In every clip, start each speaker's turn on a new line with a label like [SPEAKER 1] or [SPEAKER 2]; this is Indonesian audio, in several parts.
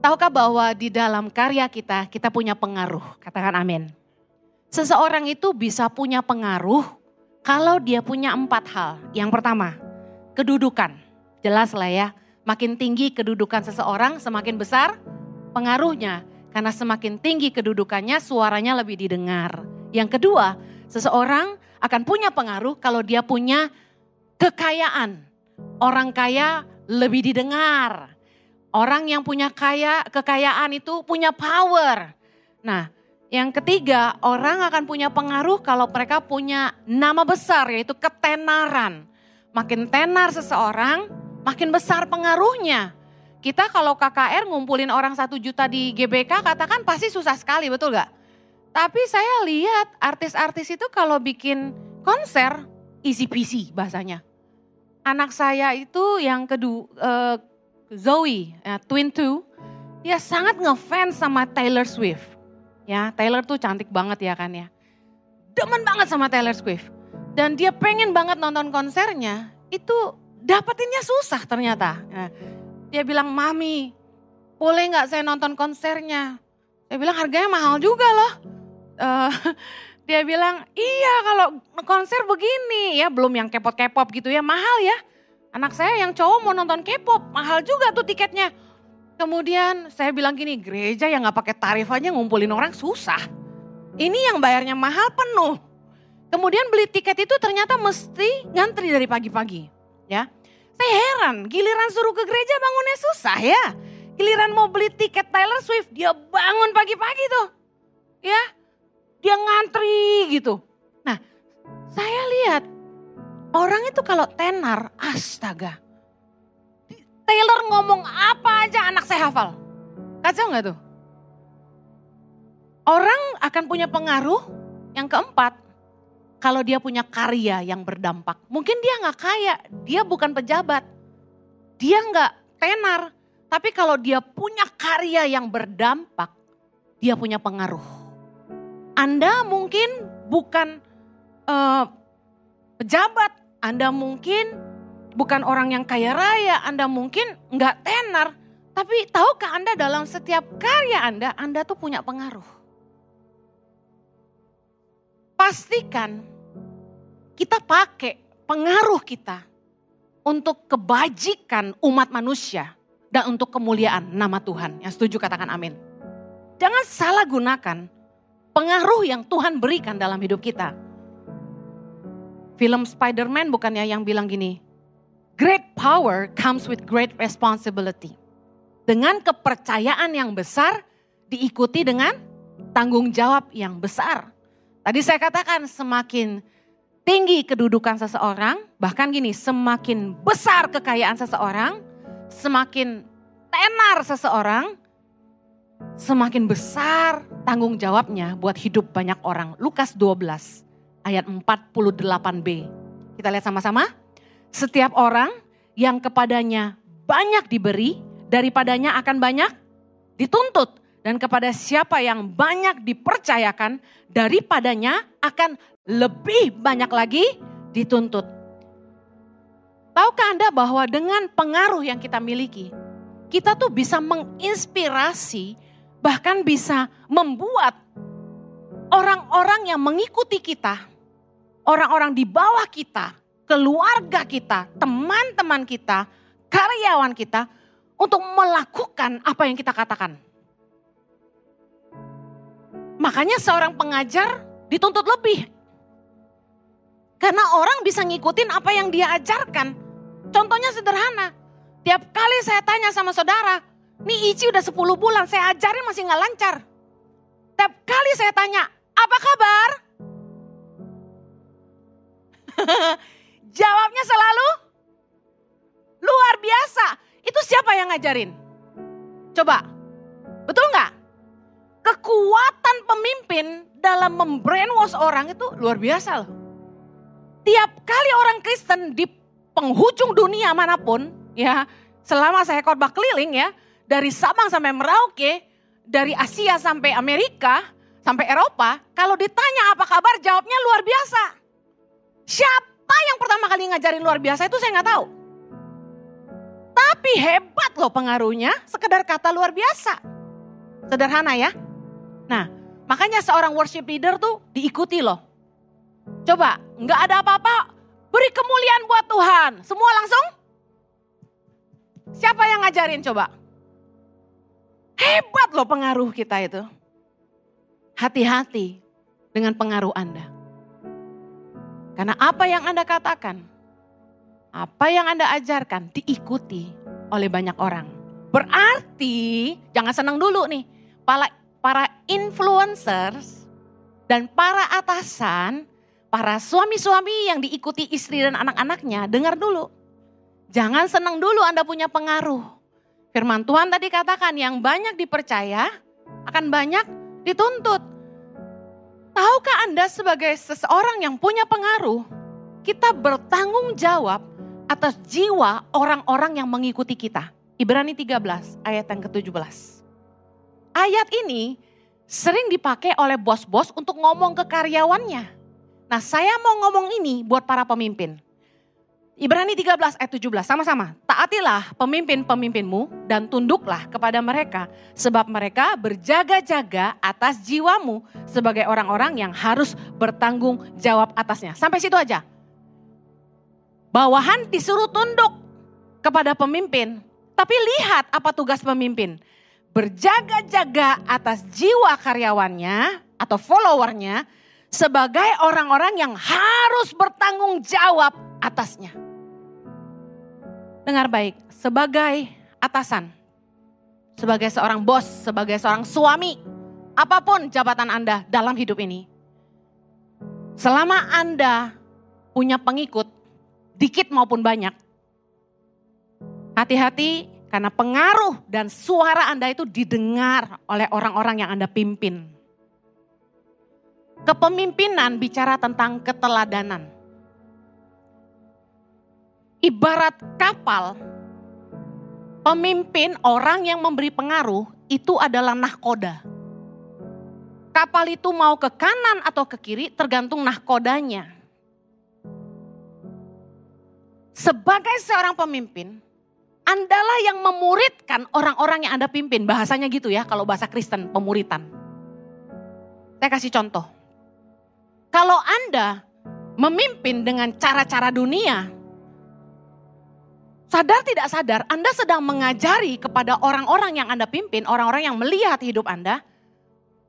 [SPEAKER 1] Tahukah bahwa di dalam karya kita, kita punya pengaruh? Katakan amin. Seseorang itu bisa punya pengaruh kalau dia punya empat hal. Yang pertama, kedudukan. Jelas lah ya, makin tinggi kedudukan seseorang, semakin besar pengaruhnya. Karena semakin tinggi kedudukannya, suaranya lebih didengar. Yang kedua, seseorang akan punya pengaruh kalau dia punya kekayaan. Orang kaya lebih didengar. Orang yang punya kaya, kekayaan itu punya power. Nah, yang ketiga, orang akan punya pengaruh kalau mereka punya nama besar yaitu ketenaran. Makin tenar seseorang, makin besar pengaruhnya. Kita kalau KKR ngumpulin orang satu juta di GBK katakan pasti susah sekali, betul gak? Tapi saya lihat artis-artis itu kalau bikin konser easy peasy bahasanya. Anak saya itu yang kedua, uh, Zoe, ya, Twin Two, dia sangat ngefans sama Taylor Swift. Ya, Taylor tuh cantik banget ya kan ya. Demen banget sama Taylor Swift. Dan dia pengen banget nonton konsernya, itu dapetinnya susah ternyata. Ya, dia bilang, Mami, boleh nggak saya nonton konsernya? Saya bilang harganya mahal juga loh. Uh, dia bilang, iya kalau konser begini ya, belum yang kepop-kepop gitu ya, mahal ya. Anak saya yang cowok mau nonton K-pop, mahal juga tuh tiketnya. Kemudian saya bilang gini, gereja yang gak pakai tarif aja ngumpulin orang susah. Ini yang bayarnya mahal penuh. Kemudian beli tiket itu ternyata mesti ngantri dari pagi-pagi. Ya, saya heran, giliran suruh ke gereja bangunnya susah ya. Giliran mau beli tiket Taylor Swift, dia bangun pagi-pagi tuh. Ya, dia ngantri gitu. Nah, saya lihat Orang itu kalau tenar, astaga. Taylor ngomong apa aja anak saya hafal. Kacau nggak tuh? Orang akan punya pengaruh yang keempat, kalau dia punya karya yang berdampak. Mungkin dia nggak kaya, dia bukan pejabat. Dia nggak tenar, tapi kalau dia punya karya yang berdampak, dia punya pengaruh. Anda mungkin bukan uh, pejabat, anda mungkin bukan orang yang kaya raya, Anda mungkin nggak tenar, tapi tahukah Anda dalam setiap karya Anda, Anda tuh punya pengaruh. Pastikan kita pakai pengaruh kita untuk kebajikan umat manusia dan untuk kemuliaan nama Tuhan. Yang setuju katakan amin. Jangan salah gunakan pengaruh yang Tuhan berikan dalam hidup kita Film Spider-Man bukannya yang bilang gini, great power comes with great responsibility. Dengan kepercayaan yang besar diikuti dengan tanggung jawab yang besar. Tadi saya katakan semakin tinggi kedudukan seseorang, bahkan gini, semakin besar kekayaan seseorang, semakin tenar seseorang, semakin besar tanggung jawabnya buat hidup banyak orang. Lukas 12 ayat 48b. Kita lihat sama-sama. Setiap orang yang kepadanya banyak diberi, daripadanya akan banyak dituntut. Dan kepada siapa yang banyak dipercayakan, daripadanya akan lebih banyak lagi dituntut. Tahukah Anda bahwa dengan pengaruh yang kita miliki, kita tuh bisa menginspirasi, bahkan bisa membuat orang-orang yang mengikuti kita orang-orang di bawah kita, keluarga kita, teman-teman kita, karyawan kita untuk melakukan apa yang kita katakan. Makanya seorang pengajar dituntut lebih. Karena orang bisa ngikutin apa yang dia ajarkan. Contohnya sederhana. Tiap kali saya tanya sama saudara, nih Ici udah 10 bulan, saya ajarin masih nggak lancar. Tiap kali saya tanya, apa kabar? Jawabnya selalu luar biasa. Itu siapa yang ngajarin? Coba, betul nggak? Kekuatan pemimpin dalam membrainwash orang itu luar biasa loh. Tiap kali orang Kristen di penghujung dunia mana pun, ya, selama saya khotbah keliling ya, dari Sabang sampai Merauke, dari Asia sampai Amerika, sampai Eropa, kalau ditanya apa kabar, jawabnya luar biasa. Siapa yang pertama kali ngajarin luar biasa itu saya nggak tahu. Tapi hebat loh pengaruhnya, sekedar kata luar biasa. Sederhana ya. Nah, makanya seorang worship leader tuh diikuti loh. Coba, nggak ada apa-apa, beri kemuliaan buat Tuhan. Semua langsung? Siapa yang ngajarin coba? Hebat loh pengaruh kita itu. Hati-hati dengan pengaruh Anda. Karena apa yang Anda katakan, apa yang Anda ajarkan diikuti oleh banyak orang. Berarti jangan senang dulu nih. Para, para influencers dan para atasan, para suami-suami yang diikuti istri dan anak-anaknya, dengar dulu. Jangan senang dulu Anda punya pengaruh. Firman Tuhan tadi katakan yang banyak dipercaya akan banyak dituntut. Tahukah Anda sebagai seseorang yang punya pengaruh, kita bertanggung jawab atas jiwa orang-orang yang mengikuti kita. Ibrani 13 ayat yang ke-17. Ayat ini sering dipakai oleh bos-bos untuk ngomong ke karyawannya. Nah saya mau ngomong ini buat para pemimpin. Ibrani 13 ayat 17 sama-sama. Taatilah pemimpin-pemimpinmu dan tunduklah kepada mereka. Sebab mereka berjaga-jaga atas jiwamu sebagai orang-orang yang harus bertanggung jawab atasnya. Sampai situ aja. Bawahan disuruh tunduk kepada pemimpin. Tapi lihat apa tugas pemimpin. Berjaga-jaga atas jiwa karyawannya atau followernya sebagai orang-orang yang harus bertanggung jawab atasnya. Dengar baik, sebagai atasan, sebagai seorang bos, sebagai seorang suami, apa pun jabatan Anda dalam hidup ini. Selama Anda punya pengikut, dikit maupun banyak, hati-hati karena pengaruh dan suara Anda itu didengar oleh orang-orang yang Anda pimpin. Kepemimpinan bicara tentang keteladanan ibarat kapal, pemimpin orang yang memberi pengaruh itu adalah nahkoda. Kapal itu mau ke kanan atau ke kiri tergantung nahkodanya. Sebagai seorang pemimpin, Andalah yang memuridkan orang-orang yang Anda pimpin. Bahasanya gitu ya kalau bahasa Kristen, pemuritan. Saya kasih contoh. Kalau Anda memimpin dengan cara-cara dunia, Sadar tidak sadar, Anda sedang mengajari kepada orang-orang yang Anda pimpin, orang-orang yang melihat hidup Anda,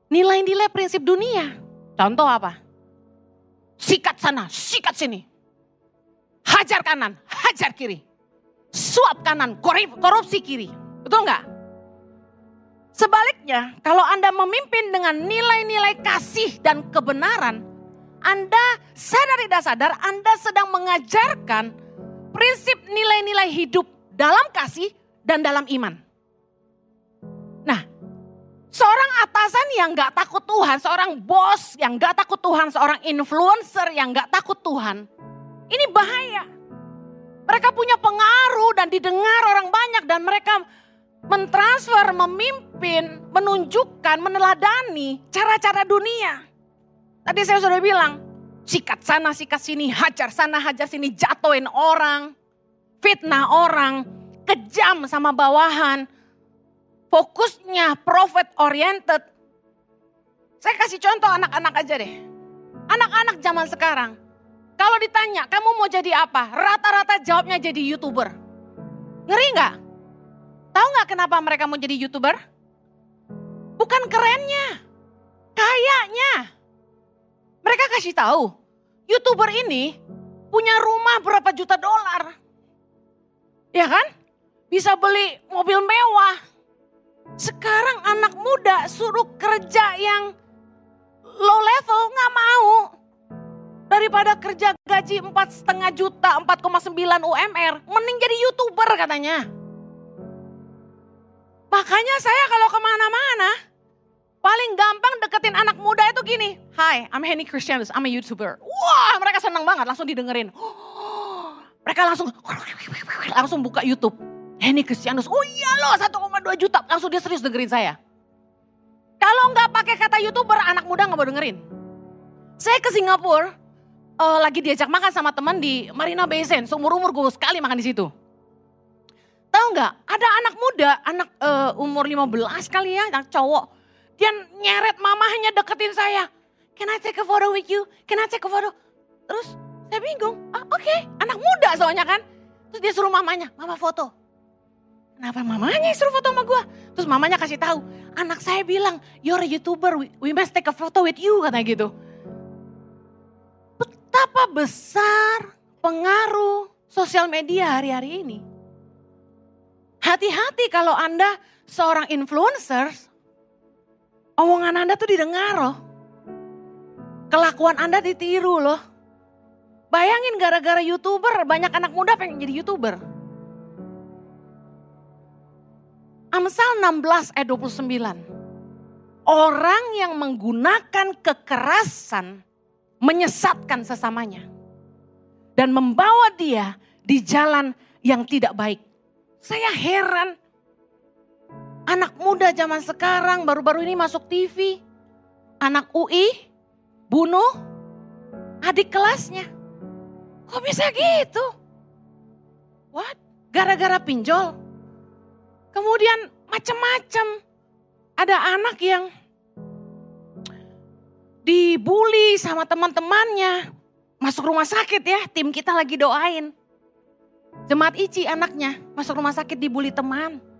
[SPEAKER 1] nilai-nilai prinsip dunia. Contoh apa? Sikat sana, sikat sini. Hajar kanan, hajar kiri. Suap kanan, korupsi kiri. Betul nggak? Sebaliknya, kalau Anda memimpin dengan nilai-nilai kasih dan kebenaran, Anda sadar tidak sadar, Anda sedang mengajarkan prinsip nilai-nilai hidup dalam kasih dan dalam iman. Nah, seorang atasan yang gak takut Tuhan, seorang bos yang gak takut Tuhan, seorang influencer yang gak takut Tuhan, ini bahaya. Mereka punya pengaruh dan didengar orang banyak dan mereka mentransfer, memimpin, menunjukkan, meneladani cara-cara dunia. Tadi saya sudah bilang, Sikat sana, sikat sini, hajar sana, hajar sini, jatuhin orang. Fitnah orang, kejam sama bawahan. Fokusnya profit oriented. Saya kasih contoh anak-anak aja deh. Anak-anak zaman sekarang. Kalau ditanya, kamu mau jadi apa? Rata-rata jawabnya jadi YouTuber. Ngeri nggak? Tahu nggak kenapa mereka mau jadi YouTuber? Bukan kerennya, kayaknya. Mereka kasih tahu, YouTuber ini punya rumah berapa juta dolar. Ya kan? Bisa beli mobil mewah. Sekarang anak muda suruh kerja yang low level nggak mau. Daripada kerja gaji empat setengah juta, 4,9 UMR, mending jadi youtuber katanya. Makanya saya kalau ke mana-mana, Paling gampang deketin anak muda itu gini. Hi, I'm Henny Christianus, I'm a YouTuber. Wah, mereka senang banget, langsung didengerin. mereka langsung langsung buka YouTube. Henny Christianus, oh iya loh 1,2 juta. Langsung dia serius dengerin saya. Kalau nggak pakai kata YouTuber, anak muda nggak mau dengerin. Saya ke Singapura, uh, lagi diajak makan sama teman di Marina Bay Sands. Seumur umur gue sekali makan di situ. Tahu nggak? Ada anak muda, anak uh, umur 15 kali ya, anak cowok. Dia nyeret mamahnya deketin saya. Can I take a photo with you? Can I take a photo? Terus saya bingung. Ah, Oke, okay. anak muda soalnya kan. Terus dia suruh mamanya, mama foto. Kenapa mamanya suruh foto sama gue? Terus mamanya kasih tahu, anak saya bilang, you're a YouTuber, we, we must take a photo with you, katanya gitu. Betapa besar pengaruh sosial media hari-hari ini. Hati-hati kalau Anda seorang influencer, omongan Anda tuh didengar loh. Kelakuan Anda ditiru loh. Bayangin gara-gara youtuber, banyak anak muda pengen jadi youtuber. Amsal 16 ayat 29. Orang yang menggunakan kekerasan menyesatkan sesamanya. Dan membawa dia di jalan yang tidak baik. Saya heran. Anak muda zaman sekarang baru-baru ini masuk TV. Anak UI bunuh adik kelasnya. Kok bisa gitu? What? Gara-gara pinjol? Kemudian macam-macam. Ada anak yang dibully sama teman-temannya. Masuk rumah sakit ya, tim kita lagi doain. Jemaat Ici anaknya masuk rumah sakit dibully teman.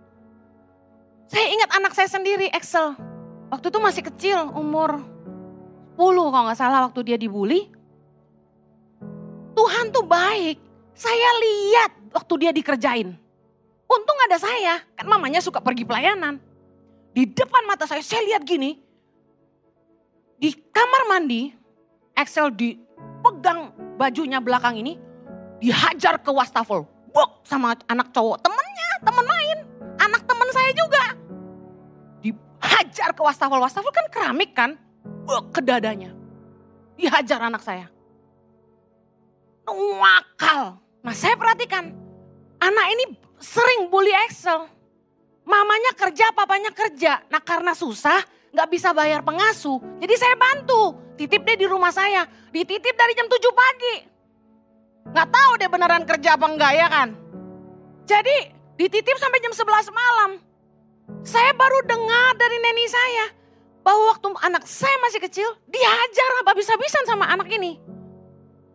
[SPEAKER 1] Saya ingat anak saya sendiri, Excel. Waktu itu masih kecil, umur 10 kalau nggak salah waktu dia dibully. Tuhan tuh baik. Saya lihat waktu dia dikerjain. Untung ada saya, kan mamanya suka pergi pelayanan. Di depan mata saya, saya lihat gini. Di kamar mandi, Excel dipegang bajunya belakang ini, dihajar ke wastafel. Buk sama anak cowok. Temennya, temen main. Anak temen saya juga. Dihajar ke wastafel. Wastafel kan keramik kan. Ke dadanya. Dihajar anak saya. Wakal. Nah saya perhatikan. Anak ini sering bully Excel. Mamanya kerja, papanya kerja. Nah karena susah, nggak bisa bayar pengasuh. Jadi saya bantu. Titip deh di rumah saya. Dititip dari jam 7 pagi. Nggak tahu deh beneran kerja apa enggak ya kan. Jadi dititip sampai jam 11 malam. Saya baru dengar dari neni saya. Bahwa waktu anak saya masih kecil, dihajar habis-habisan sama anak ini.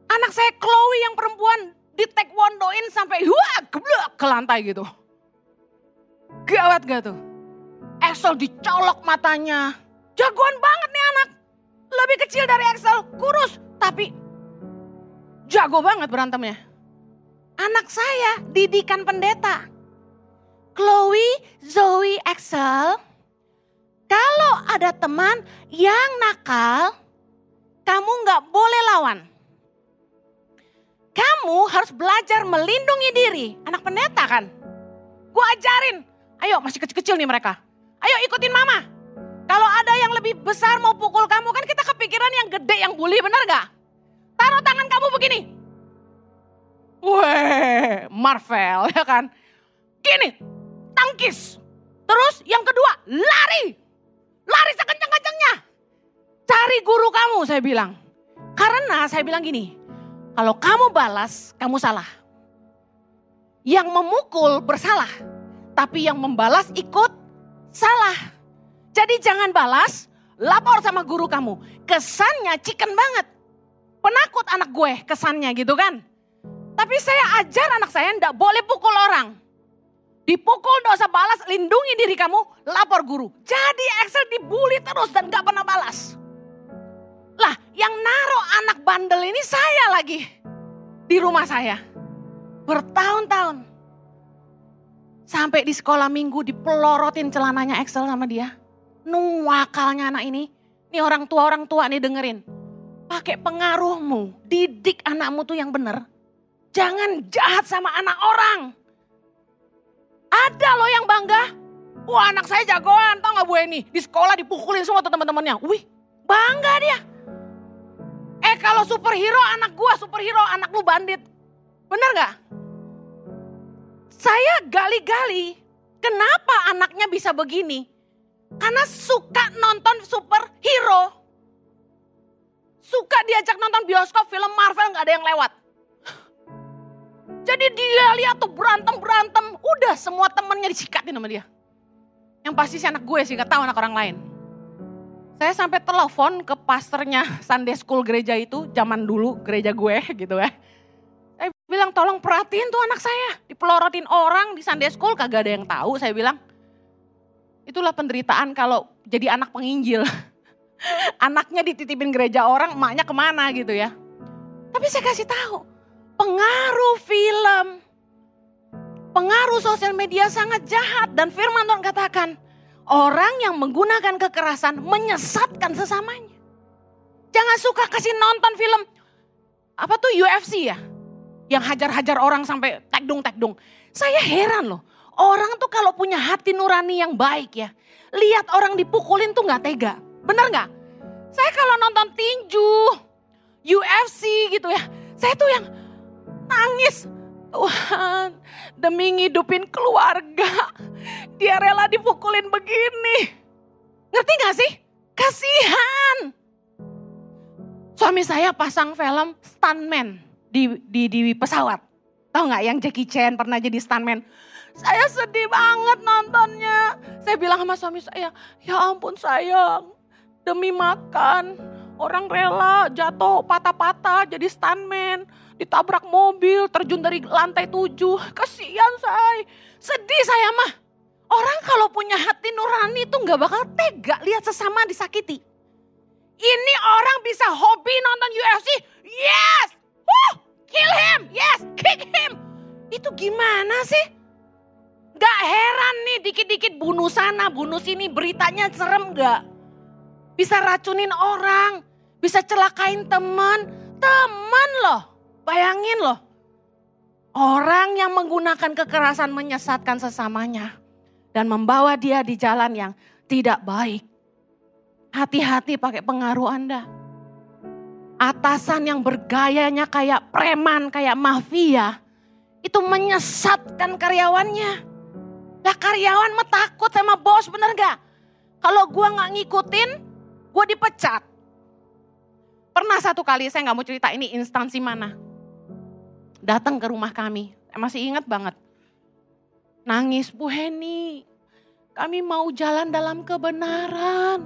[SPEAKER 1] Anak saya Chloe yang perempuan di taekwondoin sampai wah geblek ke lantai gitu. Gawat gak tuh? Excel dicolok matanya. Jagoan banget nih anak. Lebih kecil dari Excel, kurus. Tapi jago banget berantemnya. Anak saya didikan pendeta. Chloe, Zoe, Excel. Kalau ada teman yang nakal, kamu nggak boleh lawan. Kamu harus belajar melindungi diri. Anak pendeta kan? Gue ajarin. Ayo masih kecil-kecil nih mereka. Ayo ikutin mama. Kalau ada yang lebih besar mau pukul kamu kan kita kepikiran yang gede yang bully bener gak? Taruh tangan kamu begini. Weh, Marvel ya kan. Gini, tangkis. Terus yang kedua, lari. Lari sekencang-kencangnya. Cari guru kamu saya bilang. Karena saya bilang gini, kalau kamu balas, kamu salah. Yang memukul bersalah, tapi yang membalas ikut salah. Jadi jangan balas, lapor sama guru kamu. Kesannya chicken banget. Penakut anak gue kesannya gitu kan. Tapi saya ajar anak saya ndak boleh pukul orang. Dipukul usah balas, lindungi diri kamu, lapor guru. Jadi Excel dibully terus dan gak pernah balas. Lah yang naruh anak bandel ini saya lagi. Di rumah saya. Bertahun-tahun. Sampai di sekolah minggu dipelorotin celananya Excel sama dia. Nuwakalnya anak ini. Ini orang tua-orang tua nih dengerin. Pakai pengaruhmu, didik anakmu tuh yang bener. Jangan jahat sama anak orang. Ada loh yang bangga. Wah anak saya jagoan, tau gak Bu Eni? Di sekolah dipukulin semua tuh teman-temannya. Wih, bangga dia. Eh kalau superhero anak gua superhero, anak lu bandit. Bener gak? Saya gali-gali, kenapa anaknya bisa begini? Karena suka nonton superhero. Suka diajak nonton bioskop film Marvel gak ada yang lewat. Jadi dia lihat tuh berantem-berantem. Udah semua temennya disikatin sama dia. Yang pasti si anak gue sih, gak tahu anak orang lain. Saya sampai telepon ke pastornya Sunday School gereja itu, zaman dulu gereja gue gitu ya. Saya bilang tolong perhatiin tuh anak saya. Dipelorotin orang di Sunday School kagak ada yang tahu. Saya bilang itulah penderitaan kalau jadi anak penginjil. Anaknya dititipin gereja orang, emaknya ke mana gitu ya. Tapi saya kasih tahu, pengaruh film, pengaruh sosial media sangat jahat. Dan firman Tuhan katakan, orang yang menggunakan kekerasan menyesatkan sesamanya. Jangan suka kasih nonton film, apa tuh UFC ya? Yang hajar-hajar orang sampai tekdung-tekdung. Saya heran loh, orang tuh kalau punya hati nurani yang baik ya. Lihat orang dipukulin tuh gak tega. Bener gak? Saya kalau nonton tinju, UFC gitu ya. Saya tuh yang nangis. Tuhan demi ngidupin keluarga. Dia rela dipukulin begini. Ngerti gak sih? Kasihan. Suami saya pasang film stuntman di, di, di pesawat. Tahu nggak yang Jackie Chan pernah jadi stuntman? Saya sedih banget nontonnya. Saya bilang sama suami saya, ya ampun sayang, demi makan Orang rela jatuh patah-patah jadi stuntman. Ditabrak mobil, terjun dari lantai tujuh. Kasihan saya. Sedih saya mah. Orang kalau punya hati nurani itu nggak bakal tega lihat sesama disakiti. Ini orang bisa hobi nonton UFC. Yes! Woo! Kill him! Yes! Kick him! Itu gimana sih? Gak heran nih dikit-dikit bunuh sana, bunuh sini. Beritanya serem gak? Bisa racunin orang bisa celakain teman, teman loh. Bayangin loh. Orang yang menggunakan kekerasan menyesatkan sesamanya dan membawa dia di jalan yang tidak baik. Hati-hati pakai pengaruh Anda. Atasan yang bergayanya kayak preman, kayak mafia, itu menyesatkan karyawannya. Lah karyawan mah takut sama bos bener gak? Kalau gua nggak ngikutin, gua dipecat. Pernah satu kali, saya nggak mau cerita ini instansi mana. Datang ke rumah kami, masih ingat banget. Nangis, Bu Heni, kami mau jalan dalam kebenaran.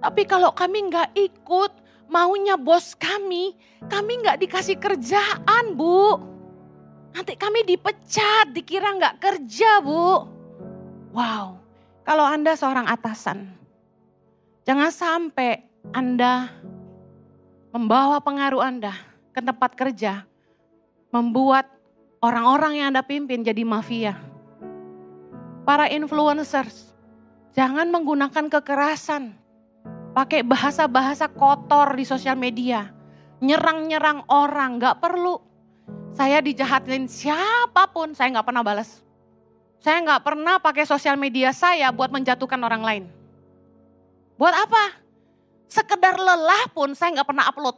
[SPEAKER 1] Tapi kalau kami nggak ikut, maunya bos kami, kami nggak dikasih kerjaan, Bu. Nanti kami dipecat, dikira nggak kerja, Bu. Wow, kalau Anda seorang atasan, jangan sampai Anda membawa pengaruh Anda ke tempat kerja, membuat orang-orang yang Anda pimpin jadi mafia. Para influencers, jangan menggunakan kekerasan, pakai bahasa-bahasa kotor di sosial media, nyerang-nyerang orang, gak perlu. Saya dijahatin siapa pun, saya gak pernah balas. Saya gak pernah pakai sosial media saya buat menjatuhkan orang lain. Buat apa? Sekedar lelah pun saya nggak pernah upload.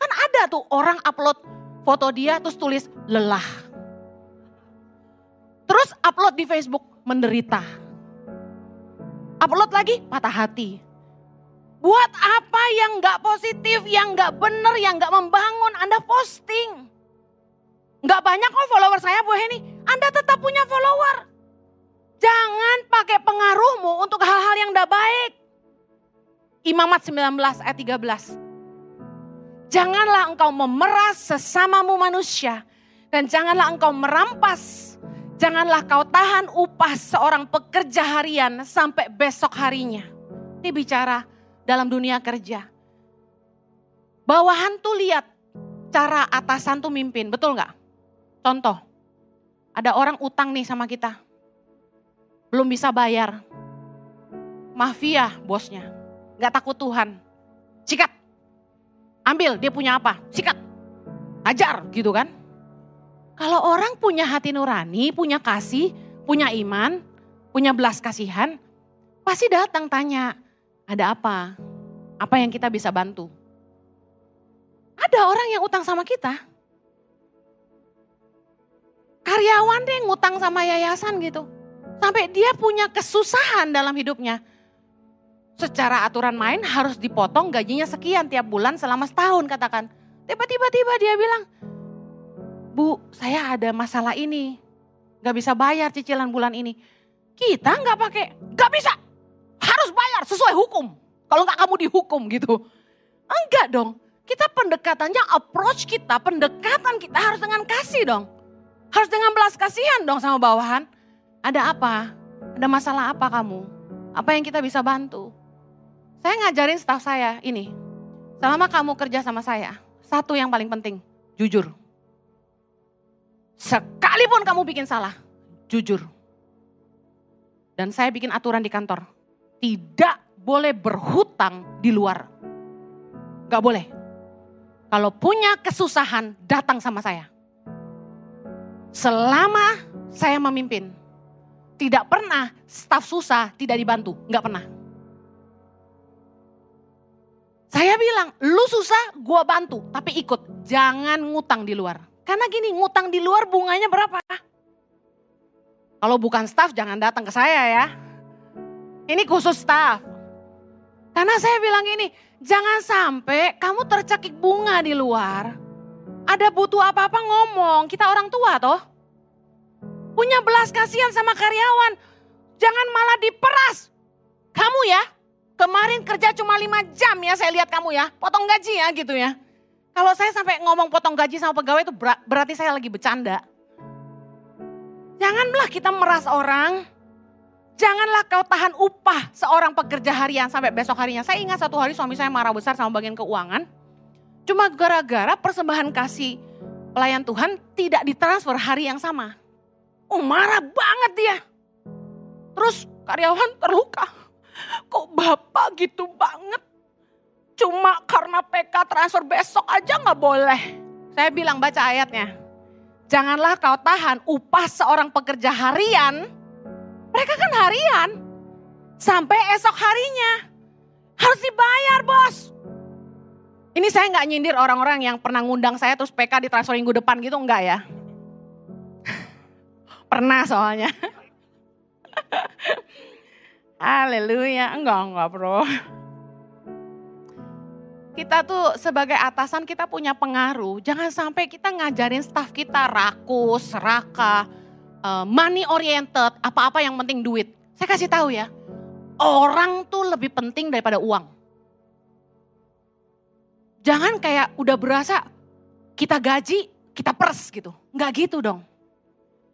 [SPEAKER 1] Kan ada tuh orang upload foto dia terus tulis lelah. Terus upload di Facebook menderita. Upload lagi patah hati. Buat apa yang nggak positif, yang nggak bener, yang nggak membangun, Anda posting. Nggak banyak kok follower saya Bu Heni, Anda tetap punya follower. Jangan pakai pengaruhmu untuk hal-hal yang tidak baik. Imamat 19 ayat 13. Janganlah engkau memeras sesamamu manusia dan janganlah engkau merampas. Janganlah kau tahan upah seorang pekerja harian sampai besok harinya. Ini bicara dalam dunia kerja. Bawahan tuh lihat cara atasan tuh mimpin, betul nggak? Contoh, ada orang utang nih sama kita. Belum bisa bayar. Mafia bosnya Gak takut Tuhan. Sikat. Ambil, dia punya apa? Sikat. Ajar gitu kan. Kalau orang punya hati nurani, punya kasih, punya iman, punya belas kasihan, pasti datang tanya, ada apa? Apa yang kita bisa bantu? Ada orang yang utang sama kita. Karyawan deh ngutang sama yayasan gitu. Sampai dia punya kesusahan dalam hidupnya secara aturan main harus dipotong gajinya sekian tiap bulan selama setahun katakan. Tiba-tiba tiba dia bilang, Bu, saya ada masalah ini. Gak bisa bayar cicilan bulan ini. Kita nggak pakai, gak bisa. Harus bayar sesuai hukum. Kalau nggak kamu dihukum gitu. Enggak dong. Kita pendekatannya, approach kita, pendekatan kita harus dengan kasih dong. Harus dengan belas kasihan dong sama bawahan. Ada apa? Ada masalah apa kamu? Apa yang kita bisa bantu? Saya ngajarin staff saya ini. Selama kamu kerja sama saya, satu yang paling penting, jujur. Sekalipun kamu bikin salah, jujur. Dan saya bikin aturan di kantor. Tidak boleh berhutang di luar. Gak boleh. Kalau punya kesusahan, datang sama saya. Selama saya memimpin, tidak pernah staf susah tidak dibantu. Gak pernah. Saya bilang, lu susah, gua bantu. Tapi ikut, jangan ngutang di luar. Karena gini, ngutang di luar bunganya berapa? Kalau bukan staff jangan datang ke saya ya. Ini khusus staff. Karena saya bilang gini, jangan sampai kamu tercekik bunga di luar. Ada butuh apa-apa ngomong, kita orang tua toh. Punya belas kasihan sama karyawan. Jangan malah diperas. Kamu ya, kemarin kerja cuma lima jam ya saya lihat kamu ya. Potong gaji ya gitu ya. Kalau saya sampai ngomong potong gaji sama pegawai itu berarti saya lagi bercanda. Janganlah kita meras orang. Janganlah kau tahan upah seorang pekerja harian sampai besok harinya. Saya ingat satu hari suami saya marah besar sama bagian keuangan. Cuma gara-gara persembahan kasih pelayan Tuhan tidak ditransfer hari yang sama. Oh marah banget dia. Terus karyawan terluka. Kok bapak gitu banget? Cuma karena PK transfer besok aja nggak boleh. Saya bilang baca ayatnya. Janganlah kau tahan upah seorang pekerja harian. Mereka kan harian. Sampai esok harinya. Harus dibayar bos. Ini saya nggak nyindir orang-orang yang pernah ngundang saya terus PK di transfer minggu depan gitu enggak ya. pernah soalnya. Haleluya. Enggak, enggak bro kita tuh sebagai atasan kita punya pengaruh. Jangan sampai kita ngajarin staff kita rakus, serakah, uh, money oriented, apa-apa yang penting duit. Saya kasih tahu ya, orang tuh lebih penting daripada uang. Jangan kayak udah berasa kita gaji, kita pers gitu. Nggak gitu dong.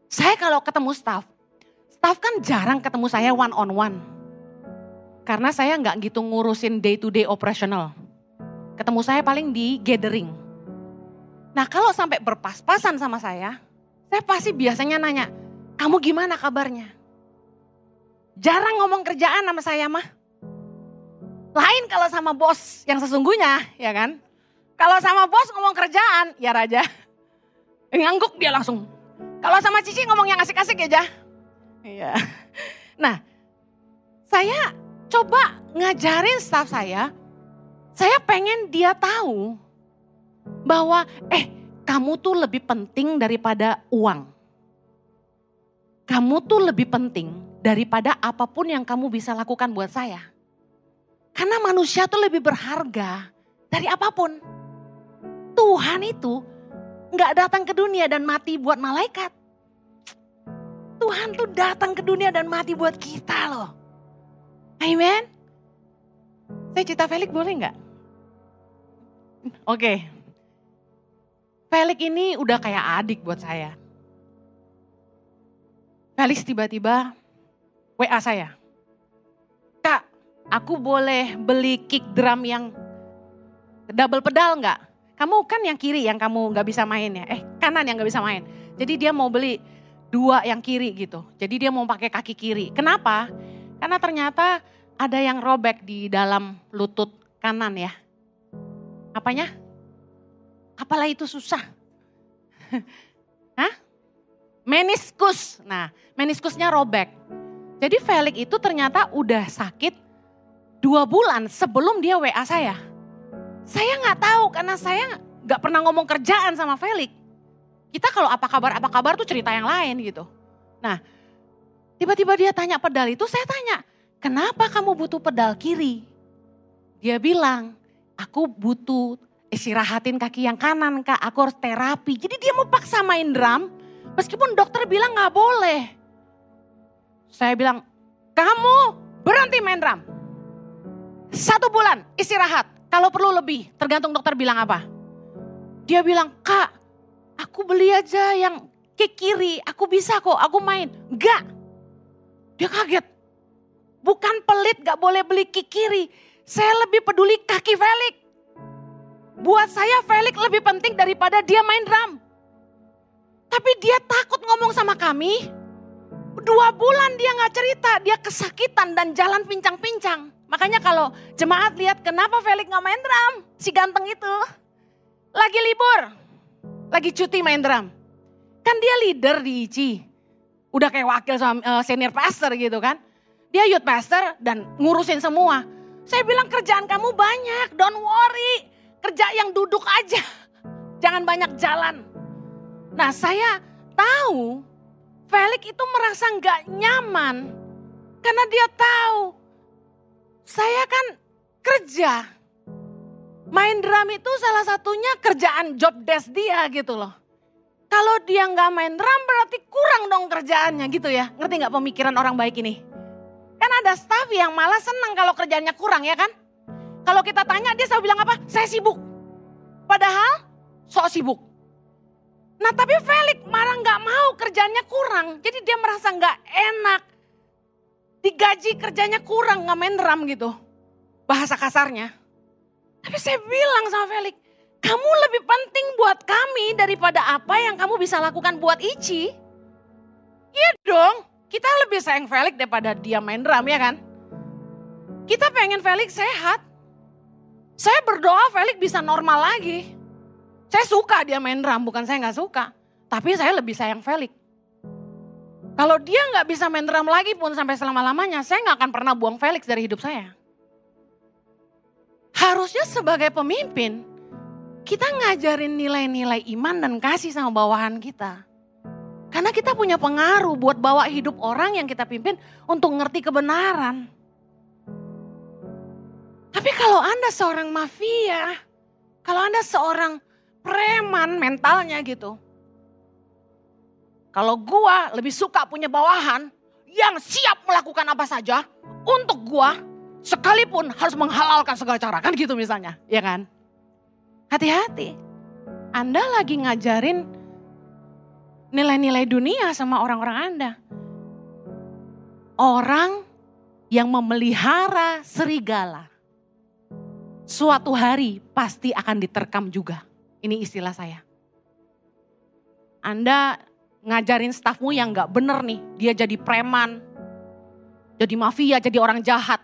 [SPEAKER 1] Saya kalau ketemu staff, staff kan jarang ketemu saya one on one. Karena saya nggak gitu ngurusin day to day operational Ketemu saya paling di gathering. Nah kalau sampai berpas-pasan sama saya, saya pasti biasanya nanya, kamu gimana kabarnya? Jarang ngomong kerjaan sama saya mah. Lain kalau sama bos yang sesungguhnya, ya kan? Kalau sama bos ngomong kerjaan, ya raja. Ngangguk dia langsung. Kalau sama Cici ngomong yang asik-asik aja. Iya. Nah, saya coba ngajarin staff saya saya pengen dia tahu bahwa eh kamu tuh lebih penting daripada uang. Kamu tuh lebih penting daripada apa pun yang kamu bisa lakukan buat saya. Karena manusia tuh lebih berharga dari apa pun. Tuhan itu nggak datang ke dunia dan mati buat malaikat. Tuhan tuh datang ke dunia dan mati buat kita loh. Amen. Saya cerita Felix boleh nggak? Oke. Felix ini udah kayak adik buat saya. Felix tiba-tiba WA saya. Kak, aku boleh beli kick drum yang double pedal nggak? Kamu kan yang kiri yang kamu nggak bisa main ya. Eh kanan yang nggak bisa main. Jadi dia mau beli dua yang kiri gitu. Jadi dia mau pakai kaki kiri. Kenapa? Karena ternyata ada yang robek di dalam lutut kanan ya. Apanya? Apalah itu susah. Hah? Meniskus. Nah, meniskusnya robek. Jadi Felix itu ternyata udah sakit dua bulan sebelum dia WA saya. Saya nggak tahu karena saya nggak pernah ngomong kerjaan sama Felix. Kita kalau apa kabar apa kabar tuh cerita yang lain gitu. Nah, tiba-tiba dia tanya pedal itu, saya tanya, kenapa kamu butuh pedal kiri? Dia bilang, aku butuh istirahatin kaki yang kanan kak, aku harus terapi. Jadi dia mau paksa main drum, meskipun dokter bilang nggak boleh. Saya bilang, kamu berhenti main drum. Satu bulan istirahat, kalau perlu lebih, tergantung dokter bilang apa. Dia bilang, kak aku beli aja yang ke kiri, aku bisa kok, aku main. Enggak, dia kaget. Bukan pelit gak boleh beli ke kiri, saya lebih peduli kaki Felix. Buat saya Felix lebih penting daripada dia main drum. Tapi dia takut ngomong sama kami. Dua bulan dia gak cerita, dia kesakitan dan jalan pincang-pincang. Makanya kalau jemaat lihat kenapa Felix gak main drum, si ganteng itu. Lagi libur, lagi cuti main drum. Kan dia leader di ICI. Udah kayak wakil uh, senior pastor gitu kan. Dia youth pastor dan ngurusin semua. Saya bilang kerjaan kamu banyak, don't worry. Kerja yang duduk aja, jangan banyak jalan. Nah saya tahu Felix itu merasa nggak nyaman. Karena dia tahu, saya kan kerja. Main drum itu salah satunya kerjaan job desk dia gitu loh. Kalau dia nggak main drum berarti kurang dong kerjaannya gitu ya. Ngerti nggak pemikiran orang baik ini? Kan ada staff yang malah senang kalau kerjanya kurang ya kan. Kalau kita tanya dia selalu bilang apa? Saya sibuk. Padahal sok sibuk. Nah tapi Felix malah nggak mau kerjanya kurang. Jadi dia merasa nggak enak. Digaji kerjanya kurang nggak main drum gitu. Bahasa kasarnya. Tapi saya bilang sama Felix, kamu lebih penting buat kami daripada apa yang kamu bisa lakukan buat Ici. Iya dong. Kita lebih sayang Felix daripada dia main drum ya kan? Kita pengen Felix sehat. Saya berdoa Felix bisa normal lagi. Saya suka dia main drum, bukan saya nggak suka. Tapi saya lebih sayang Felix. Kalau dia nggak bisa main drum lagi pun sampai selama-lamanya, saya nggak akan pernah buang Felix dari hidup saya. Harusnya sebagai pemimpin, kita ngajarin nilai-nilai iman dan kasih sama bawahan kita. Karena kita punya pengaruh buat bawa hidup orang yang kita pimpin untuk ngerti kebenaran. Tapi kalau Anda seorang mafia, kalau Anda seorang preman mentalnya gitu. Kalau gua lebih suka punya bawahan yang siap melakukan apa saja untuk gua sekalipun harus menghalalkan segala cara kan gitu misalnya, ya kan? Hati-hati. Anda lagi ngajarin nilai-nilai dunia sama orang-orang Anda. Orang yang memelihara serigala suatu hari pasti akan diterkam juga. Ini istilah saya. Anda ngajarin stafmu yang gak bener nih, dia jadi preman, jadi mafia, jadi orang jahat.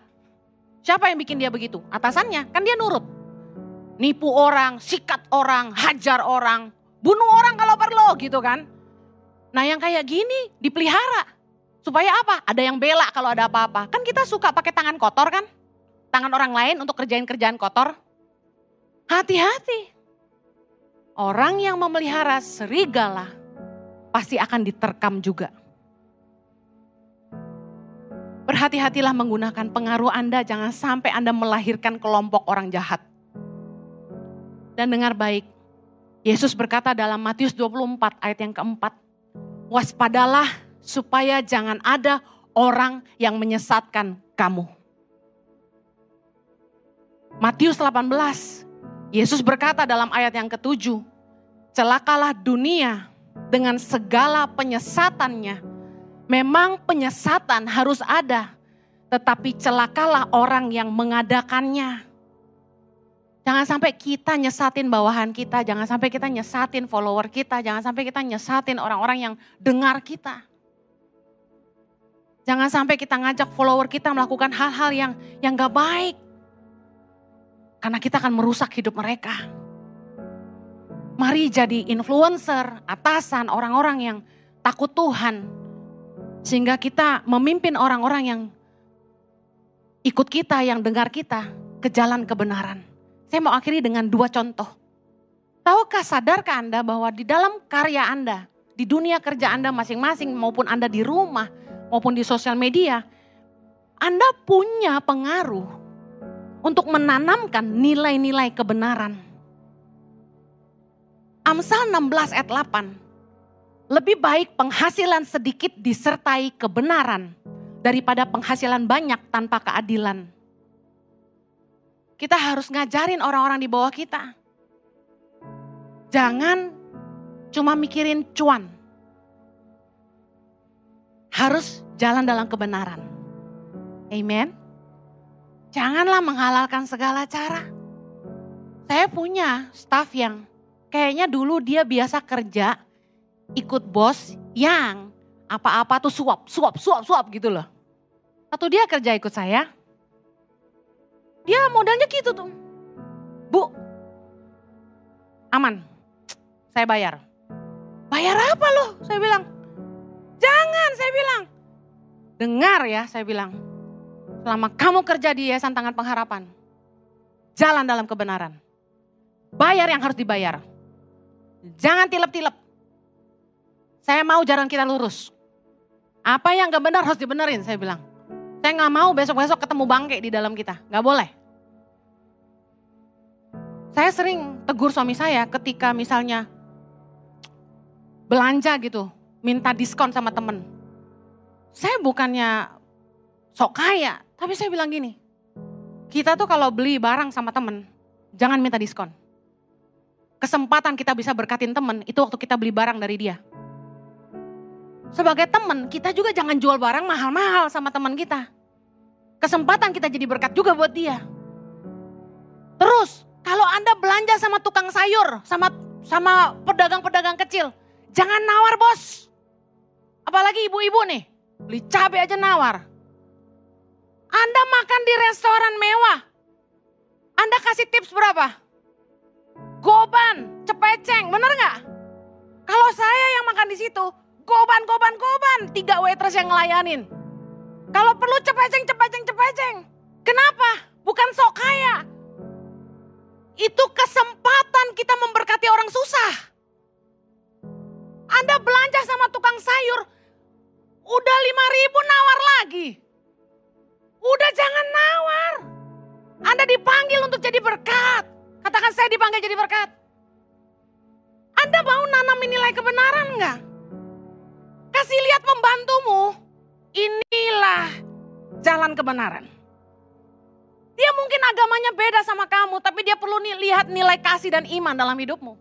[SPEAKER 1] Siapa yang bikin dia begitu? Atasannya, kan dia nurut. Nipu orang, sikat orang, hajar orang, bunuh orang kalau perlu gitu kan. Nah yang kayak gini dipelihara. Supaya apa? Ada yang bela kalau ada apa-apa. Kan kita suka pakai tangan kotor kan? Tangan orang lain untuk kerjain kerjaan kotor. Hati-hati. Orang yang memelihara serigala pasti akan diterkam juga. Berhati-hatilah menggunakan pengaruh Anda, jangan sampai Anda melahirkan kelompok orang jahat. Dan dengar baik, Yesus berkata dalam Matius 24 ayat yang keempat, waspadalah supaya jangan ada orang yang menyesatkan kamu. Matius 18, Yesus berkata dalam ayat yang ketujuh, celakalah dunia dengan segala penyesatannya. Memang penyesatan harus ada, tetapi celakalah orang yang mengadakannya. Jangan sampai kita nyesatin bawahan kita, jangan sampai kita nyesatin follower kita, jangan sampai kita nyesatin orang-orang yang dengar kita. Jangan sampai kita ngajak follower kita melakukan hal-hal yang yang gak baik. Karena kita akan merusak hidup mereka. Mari jadi influencer, atasan, orang-orang yang takut Tuhan. Sehingga kita memimpin orang-orang yang ikut kita, yang dengar kita ke jalan kebenaran. Saya mau akhiri dengan dua contoh. Tahukah sadarkah Anda bahwa di dalam karya Anda, di dunia kerja Anda masing-masing maupun Anda di rumah maupun di sosial media, Anda punya pengaruh untuk menanamkan nilai-nilai kebenaran. Amsal 16 ayat 8. Lebih baik penghasilan sedikit disertai kebenaran daripada penghasilan banyak tanpa keadilan. Kita harus ngajarin orang-orang di bawah kita. Jangan cuma mikirin cuan. Harus jalan dalam kebenaran. Amen. Janganlah menghalalkan segala cara. Saya punya staff yang kayaknya dulu dia biasa kerja ikut bos yang apa-apa tuh suap, suap, suap, suap gitu loh. Atau dia kerja ikut saya, dia modalnya gitu tuh. Bu, aman, saya bayar. Bayar apa loh? Saya bilang. Jangan, saya bilang. Dengar ya, saya bilang. Selama kamu kerja di Yayasan Tangan Pengharapan, jalan dalam kebenaran. Bayar yang harus dibayar. Jangan tilep-tilep. Saya mau jalan kita lurus. Apa yang gak benar harus dibenerin, saya bilang. Saya nggak mau besok-besok ketemu bangke di dalam kita, nggak boleh. Saya sering tegur suami saya ketika misalnya belanja gitu, minta diskon sama temen. Saya bukannya sok kaya, tapi saya bilang gini, kita tuh kalau beli barang sama temen, jangan minta diskon. Kesempatan kita bisa berkatin temen, itu waktu kita beli barang dari dia. Sebagai teman, kita juga jangan jual barang mahal-mahal sama teman kita. Kesempatan kita jadi berkat juga buat dia. Terus, kalau Anda belanja sama tukang sayur, sama sama pedagang-pedagang kecil, jangan nawar bos. Apalagi ibu-ibu nih, beli cabai aja nawar. Anda makan di restoran mewah, Anda kasih tips berapa? Goban, cepeceng, bener nggak? Kalau saya yang makan di situ, Goban, goban, goban. Tiga waitress yang ngelayanin. Kalau perlu cepeceng, cepeceng, cepeceng. Kenapa? Bukan sok kaya. Itu kesempatan kita memberkati orang susah. Anda belanja sama tukang sayur, udah lima ribu nawar lagi. Udah jangan nawar. Anda dipanggil untuk jadi berkat. Katakan saya dipanggil jadi berkat. Anda mau nanamin nilai kebenaran enggak? Kasih lihat membantumu. Inilah jalan kebenaran. Dia mungkin agamanya beda sama kamu, tapi dia perlu lihat nilai kasih dan iman dalam hidupmu.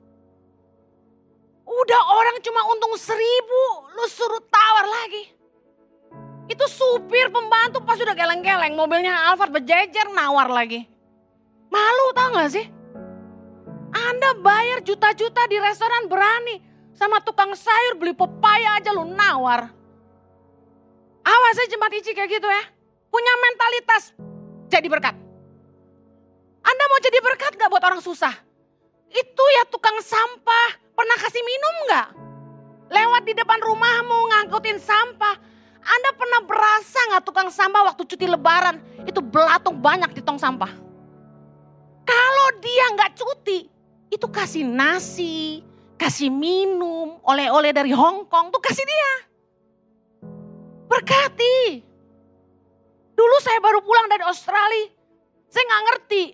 [SPEAKER 1] Udah orang cuma untung seribu, lu suruh tawar lagi. Itu supir pembantu pas udah geleng-geleng, mobilnya Alphard berjejer nawar lagi. Malu tau gak sih? Anda bayar juta-juta di restoran berani sama tukang sayur beli pepaya aja lu nawar. Awas aja jemaat Ici kayak gitu ya. Punya mentalitas jadi berkat. Anda mau jadi berkat gak buat orang susah? Itu ya tukang sampah, pernah kasih minum gak? Lewat di depan rumahmu ngangkutin sampah. Anda pernah berasa gak tukang sampah waktu cuti lebaran itu belatung banyak di tong sampah? Kalau dia gak cuti, itu kasih nasi, kasih minum, oleh-oleh dari Hong Kong tuh kasih dia. Berkati. Dulu saya baru pulang dari Australia, saya nggak ngerti.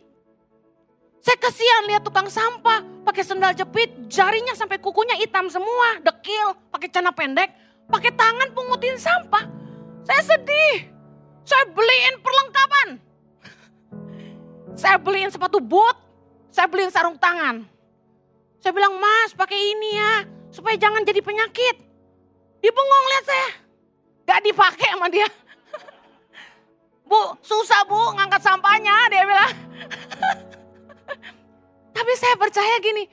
[SPEAKER 1] Saya kesian lihat tukang sampah, pakai sendal jepit, jarinya sampai kukunya hitam semua, dekil, pakai celana pendek, pakai tangan pungutin sampah. Saya sedih. Saya beliin perlengkapan. Saya beliin sepatu boot, saya beliin sarung tangan. Saya bilang, mas pakai ini ya, supaya jangan jadi penyakit. Dia bengong lihat saya. Gak dipakai sama dia. Bu, susah bu ngangkat sampahnya, dia bilang. Tapi saya percaya gini,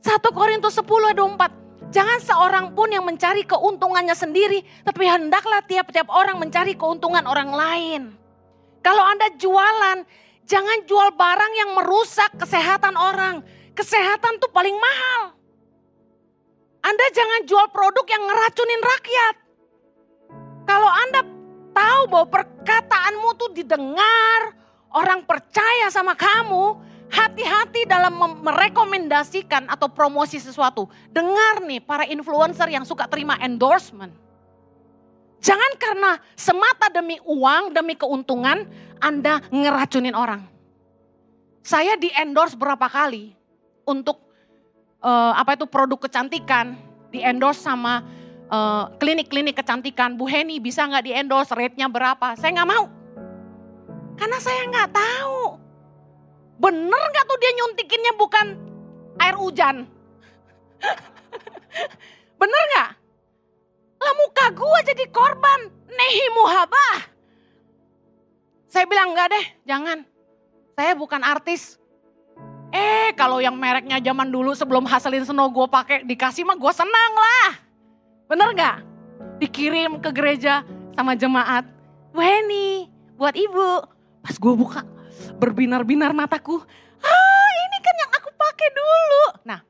[SPEAKER 1] 1 Korintus 10 ayat 24. Jangan seorang pun yang mencari keuntungannya sendiri, tapi hendaklah tiap-tiap orang mencari keuntungan orang lain. Kalau Anda jualan, jangan jual barang yang merusak kesehatan orang. Kesehatan tuh paling mahal. Anda jangan jual produk yang ngeracunin rakyat. Kalau Anda tahu bahwa perkataanmu tuh didengar, orang percaya sama kamu, hati-hati dalam merekomendasikan atau promosi sesuatu. Dengar nih para influencer yang suka terima endorsement. Jangan karena semata demi uang, demi keuntungan, Anda ngeracunin orang. Saya di endorse berapa kali untuk uh, apa itu produk kecantikan di endorse sama uh, klinik-klinik kecantikan. Bu Heni bisa nggak di endorse, rate-nya berapa? Saya nggak mau. Karena saya nggak tahu. Bener nggak tuh dia nyuntikinnya bukan air hujan? Bener nggak? Lah muka gue jadi korban. Nehi muhabah. Saya bilang enggak deh, jangan. Saya bukan artis. Eh kalau yang mereknya zaman dulu sebelum hasilin snow gue pakai dikasih mah gue senang lah. Bener nggak? Dikirim ke gereja sama jemaat. Weni buat ibu. Pas gue buka berbinar-binar mataku. Ah ini kan yang aku pakai dulu. Nah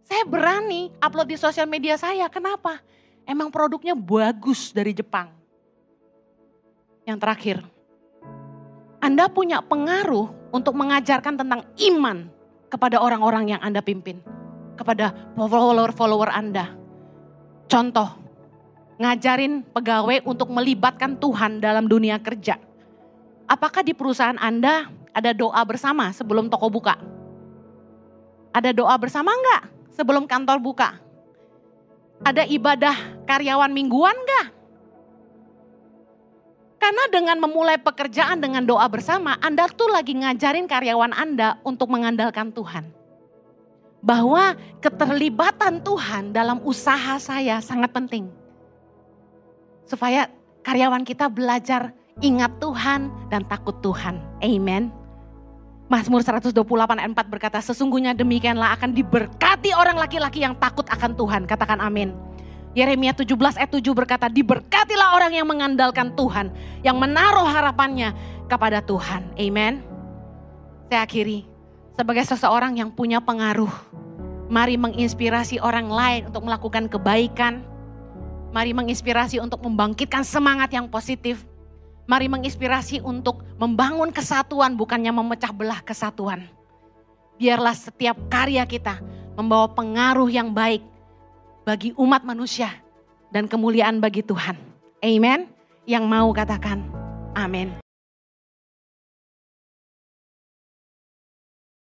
[SPEAKER 1] saya berani upload di sosial media saya. Kenapa? Emang produknya bagus dari Jepang. Yang terakhir, Anda punya pengaruh untuk mengajarkan tentang iman kepada orang-orang yang Anda pimpin. Kepada follower-follower Anda. Contoh, ngajarin pegawai untuk melibatkan Tuhan dalam dunia kerja. Apakah di perusahaan Anda ada doa bersama sebelum toko buka? Ada doa bersama enggak sebelum kantor buka? Ada ibadah karyawan mingguan enggak? Karena dengan memulai pekerjaan dengan doa bersama, Anda tuh lagi ngajarin karyawan Anda untuk mengandalkan Tuhan. Bahwa keterlibatan Tuhan dalam usaha saya sangat penting. Supaya karyawan kita belajar ingat Tuhan dan takut Tuhan. Amen. Mazmur 128 ayat 4 berkata, sesungguhnya demikianlah akan diberkati orang laki-laki yang takut akan Tuhan. Katakan amin. Yeremia 17 ayat 7 berkata, diberkatilah orang yang mengandalkan Tuhan, yang menaruh harapannya kepada Tuhan. Amen. Saya akhiri, sebagai seseorang yang punya pengaruh, mari menginspirasi orang lain untuk melakukan kebaikan. Mari menginspirasi untuk membangkitkan semangat yang positif. Mari menginspirasi untuk membangun kesatuan bukannya memecah belah kesatuan. Biarlah setiap karya kita membawa pengaruh yang baik bagi umat manusia dan kemuliaan bagi Tuhan. Amen. Yang mau katakan amin.